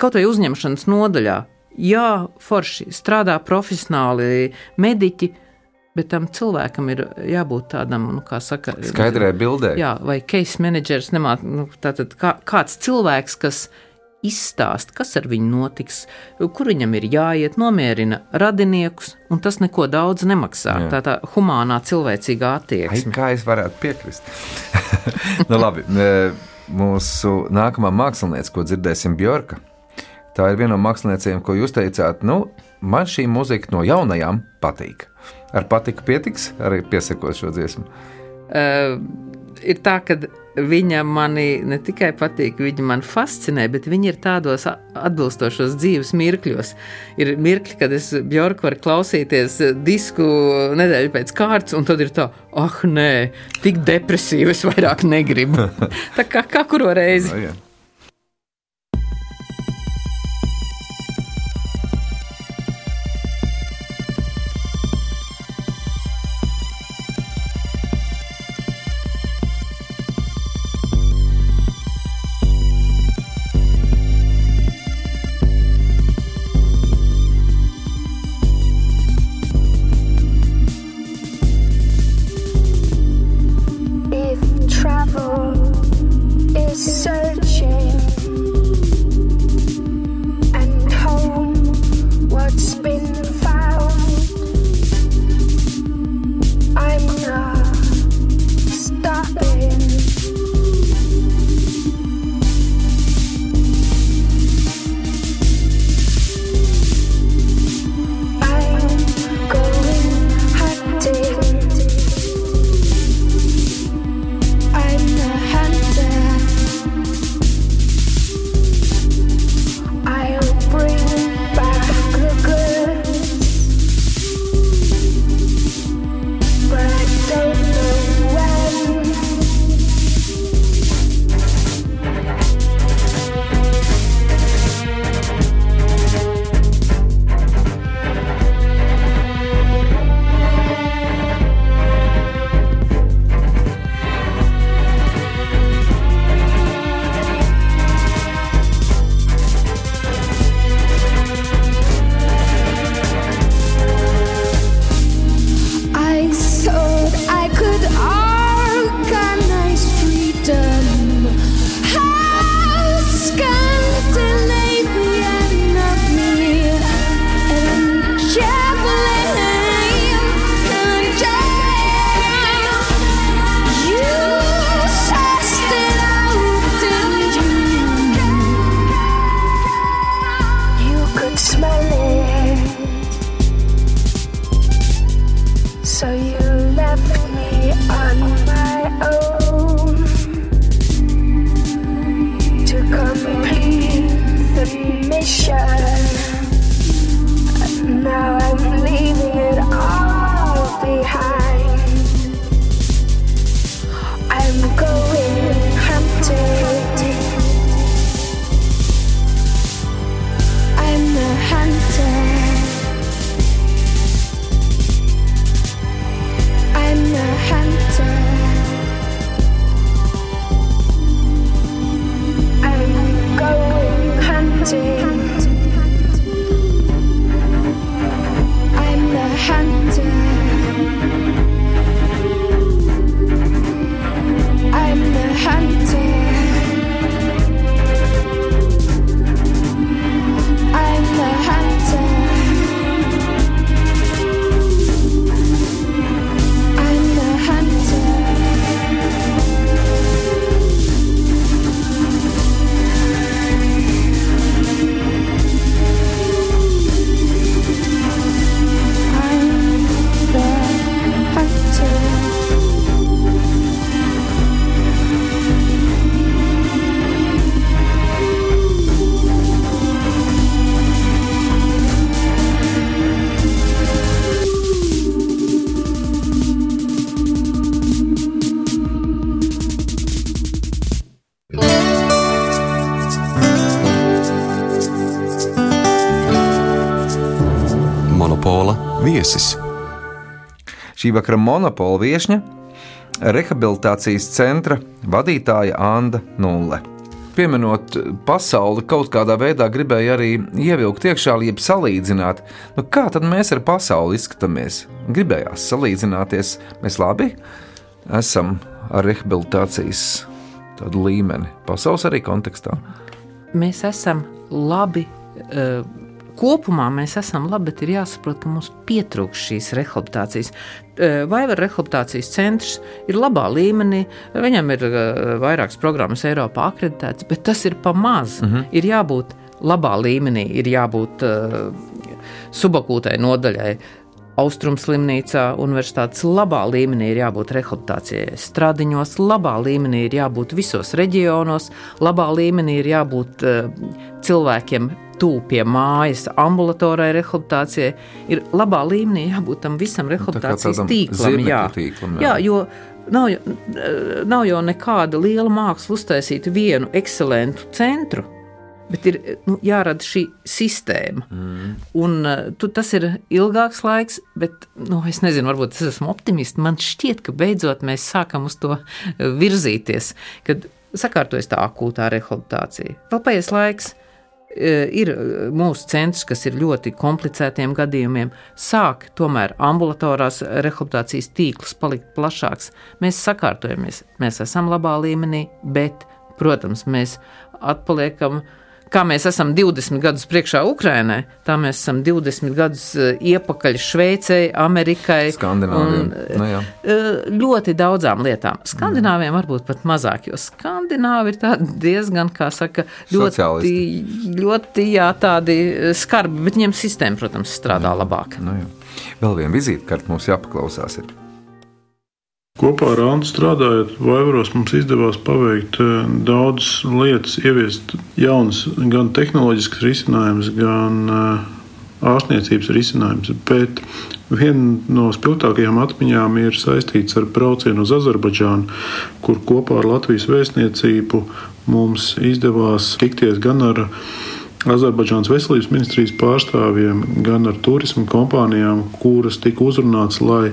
kaut vai uzņemšanas nodaļā. Jā, forši strādā profesionāli mediķi, bet tam cilvēkam ir jābūt tādam, nu, kā saka, skaidrai bildē. Jā, vai case managers, nemāt, nu, tātad kā, kāds cilvēks, kas izstāst, kas ar viņu notiks, kur viņam ir jāiet, nomierina radiniekus, un tas neko daudz nemaksā. Jā. Tā tā humānā, cilvēcīgā attieksme. Ai, kā es varētu piekrist? nu, labi, mūsu nākamā mākslinieca, ko dzirdēsim, Bjorka. Tā ir viena no māksliniecēm, ko jūs teicāt, nu, man šī mūzika no jaunajām patīk. Ar patiku pietiks arī piesakot šo dziesmu. Uh, ir tā, ka viņa mani ne tikai patīk, viņa man fascinē, bet viņa ir tādos atbilstošos dzīves mirkļos. Ir mirkļi, kad es Bjorku varu klausīties disku nedēļu pēc kārtas, un tad ir tā, ah, nē, tik depresīvi es vairāk negribu. tā kā, kā kuru reizi. Oh, yeah. Šī vakara monopola viesņa - rehabilitācijas centra vadītāja Anna Nulle. Pieminot pasauli, kaut kādā veidā gribēju arī ievilkt iekšā, jeb salīdzināt, nu, kā tad mēs ar pasauli izskatāmies. Gribējās salīdzināties, mēs labi esam ar rehabilitācijas līmeni, pasaules arī kontekstā. mēs esam labi. Uh, Kopumā mēs esam labi, bet ir jāsaprot, ka mums pietrūkst šīs rehabilitācijas. Eh, Vai var rehabilitācijas centrs ir labā līmenī, viņam ir eh, vairākas programmas Eiropā akreditētas, bet tas ir pa maz. Mm -hmm. Ir jābūt labā līmenī, ir jābūt uh, subakūtai nodaļai. Austrumslimnīcā, universitātes labā līmenī ir jābūt rehabilitācijai, stradiņos, labā līmenī ir jābūt visos reģionos, labā līmenī ir jābūt uh, cilvēkiem tuvu pie mājas, ambulatorai rehabilitācijai. Ir labā līmenī jābūt tam visam rehabilitācijas tādam tīklam. Jā. tīklam, jā. jā, jo nav, nav jau nekāda liela māksla uztaisīt vienu ekscelentu centru. Bet ir nu, jārada šī sistēma. Mm. Un, uh, tu, tas ir ilgāks laiks, bet nu, es nezinu, varbūt es esmu optimists. Man šķiet, ka beidzot mēs sākam uz to uh, virzīties, kad sakārtojas tā akūtā rehabilitācija. Vēl paies laiks. Uh, Ir uh, mūsu centrs, kas ir ļoti komplicētiem gadījumiem, sāk tomēr ambulatorās rehabilitācijas tīkls palikt plašāks. Mēs sakārtojamies, mēs esam labā līmenī, bet, protams, mēs atpaliekam. Kā mēs esam 20 gadus priekšā Ukrainai, tā mēs esam 20 gadus eh, iepakaļ Šveicei, Amerikai. Skandināviem. un, Nu jā. eh, ļoti daudzām lietām. Skandināviem varbūt pat mazāk, jo skandināvi ir diezgan, kā saka, ļoti, ļoti jā, tādi eh, skarbi, bet viņiem sistēma, protams, strādā labāk. Nu, jā. Vēl viena vizītkārta mums jāpaklausās. Ir. Kopā ar Antu strādājot, Vaivaros mums izdevās paveikt eh, daudzas lietas, ieviest jaunas, gan tehnoloģiskas risinājumus, gan eh, ārstniecības risinājumus. Bet viena no spilgtākajām atmiņām ir saistīta ar braucienu uz Azerbaidžānu, kur kopā ar Latvijas vēstniecību mums izdevās tikties gan ar Azerbaidžānas veselības ministrijas pārstāvjiem, gan ar turismu kompānijām, kuras tika uzrunāts, lai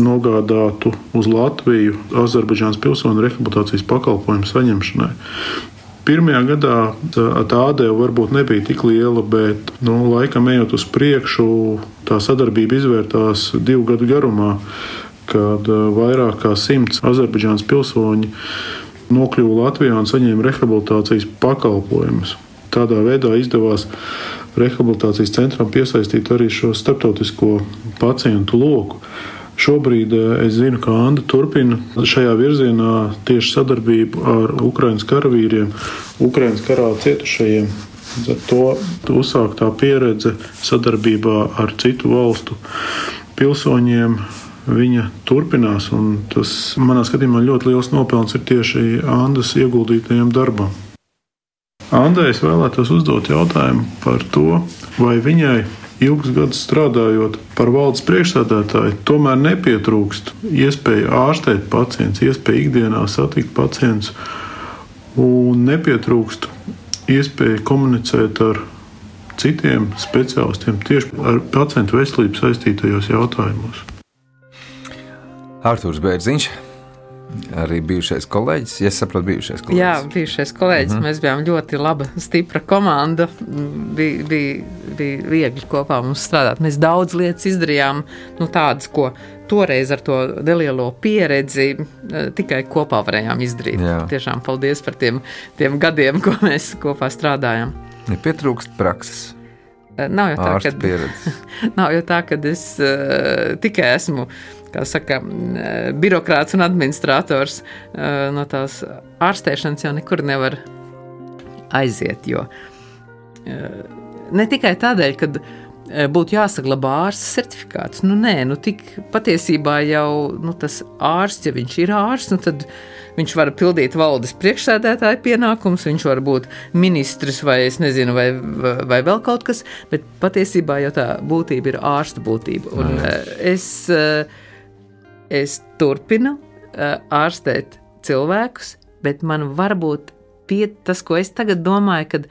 nogādātu uz Latviju Azerbaidžānas pilsonu rehabilitācijas pakalpojumu saņemšanai. Pirmajā gadā tā atdeve varbūt nebija tik liela, bet nu, laikam ejot uz priekšu, tā sadarbība izvērtās divu gadu garumā. kad vairāk kā simts Azerbaidžānas pilsoņi nokļuva Latvijā un saņēma rehabilitācijas pakalpojumus. Tādā veidā izdevās rehabilitācijas centram piesaistīt arī šo starptautisko pacientu loku. Šobrīd eh, es zinu, ka Anna turpina šajā virzienā tieši sadarbību ar Ukraiņas karavīriem, Ukraiņas karā cietušajiem. Ar to uzsāktā pieredze sadarbībā ar citu valstu pilsoņiem viņa turpinās. Tas manā skatījumā ļoti liels nopelns ir tieši Andas ieguldītajam darbam. Andai es vēlētos uzdot jautājumu par to, vai viņai ilgus gadus strādājot par valdes priekšsādātāju, tomēr nepietrūkst iespēja ārstēt pacientus, iespēja ikdienā satikt pacientus un nepietrūkst iespēja komunicēt ar citiem speciālistiem tieši ar pacientu veselību saistītajos jautājumos. Arthurs Bērziņš, arī bijušais kolēģis. Ja es saprotu, bijušais kolēģis. Jā, bijušais kolēģis. Mm -hmm. Mēs bijām ļoti laba, stipra komanda. Bija, bija, bija viegli kopā mums strādāt. Mēs daudz lietas izdarījām, nu, tādas, ko toreiz ar to nelielo pieredzi eh, tikai kopā varējām izdarīt. Jā. Tiešām paldies par tiem, tiem gadiem, ko mēs kopā strādājām. Ja pietrūkst prakses. Eh, nav jau tā, ka, nav jau tā, ka es uh, tikai esmu kā saka, birokrāts un administrators no tās ārstēšanas jau nekur nevar aiziet. Jo ne tikai tādēļ, ka būtu jāsaglabā ārsta certifikāts. Nu, nē, nu, tik patiesībā jau nu, tas ārsts, ja viņš ir ārsts, nu, tad viņš var pildīt valdes priekšsēdētāja pienākumus, viņš var būt ministrs vai, nezinu, vai, vai vēl kaut kas, bet patiesībā jau tā būtība ir ārsta būtība. Un, es, uh, es turpinu uh, ārstēt cilvēkus, bet man varbūt pie, tas, ko es tagad domāju, kad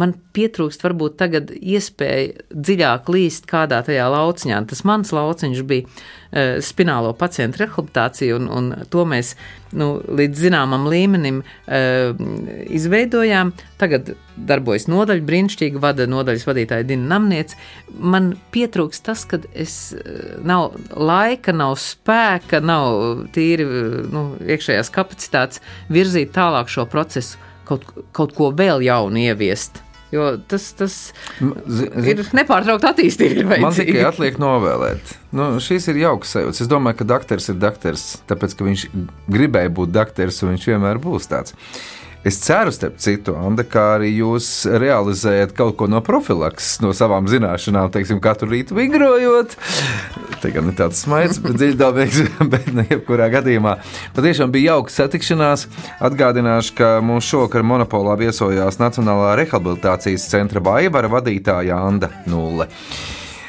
man pietrūkst varbūt tagad iespēja dziļāk līst kādā tajā lauciņā. Tas mans lauciņš bija uh, spinālo pacientu rehabilitācija, un, un to mēs nu, līdz zināmam līmenim uh, izveidojām. Tagad darbojas nodaļa, brīnišķīgi vada nodaļas vadītāja Dina Namniec. Man pietrūkst tas, ka es uh, nav laika, nav spēka, nav tīri nu, iekšējās kapacitātes virzīt tālāk šo procesu kaut, kaut ko vēl jaunu ieviest. Jo tas, tas Z, ir nepārtraukti attīstība. Man tikai atliek novēlēt. Nu, šīs ir jaukas sajūtas. Es domāju, ka doktors ir doktors, tāpēc ka viņš gribēja būt doktors un viņš vienmēr būs tāds. Es ceru, starp citu, Anda, kā arī jūs realizējat kaut ko no profilakses, no savām zināšanām, teiksim, katru rītu vingrojot. Te gan ir tāds smaids, bet dziļdabīgs, bet ne jebkurā gadījumā. Patiešām bija jauka satikšanās. Atgādināšu, ka mums šovakar monopolā viesojās Nacionālā rehabilitācijas centra baivara vadītāja Anda Nulle.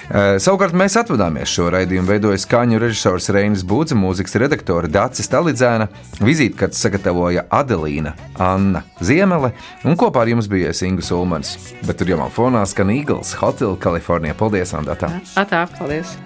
Eh, savukārt mēs atvadāmies šo raidījumu. Veidoja skaņu režisors Reinis Būdze, mūzikas redaktore Dācis Talidzēna, vizītkartes sagatavoja Adelīna Anna Ziemele un kopā ar jums bija Ingus Ulmans. Bet tur jau man fonā skan Eagles Hotel Kalifornijā. Paldies, Anna! Atā, paldies!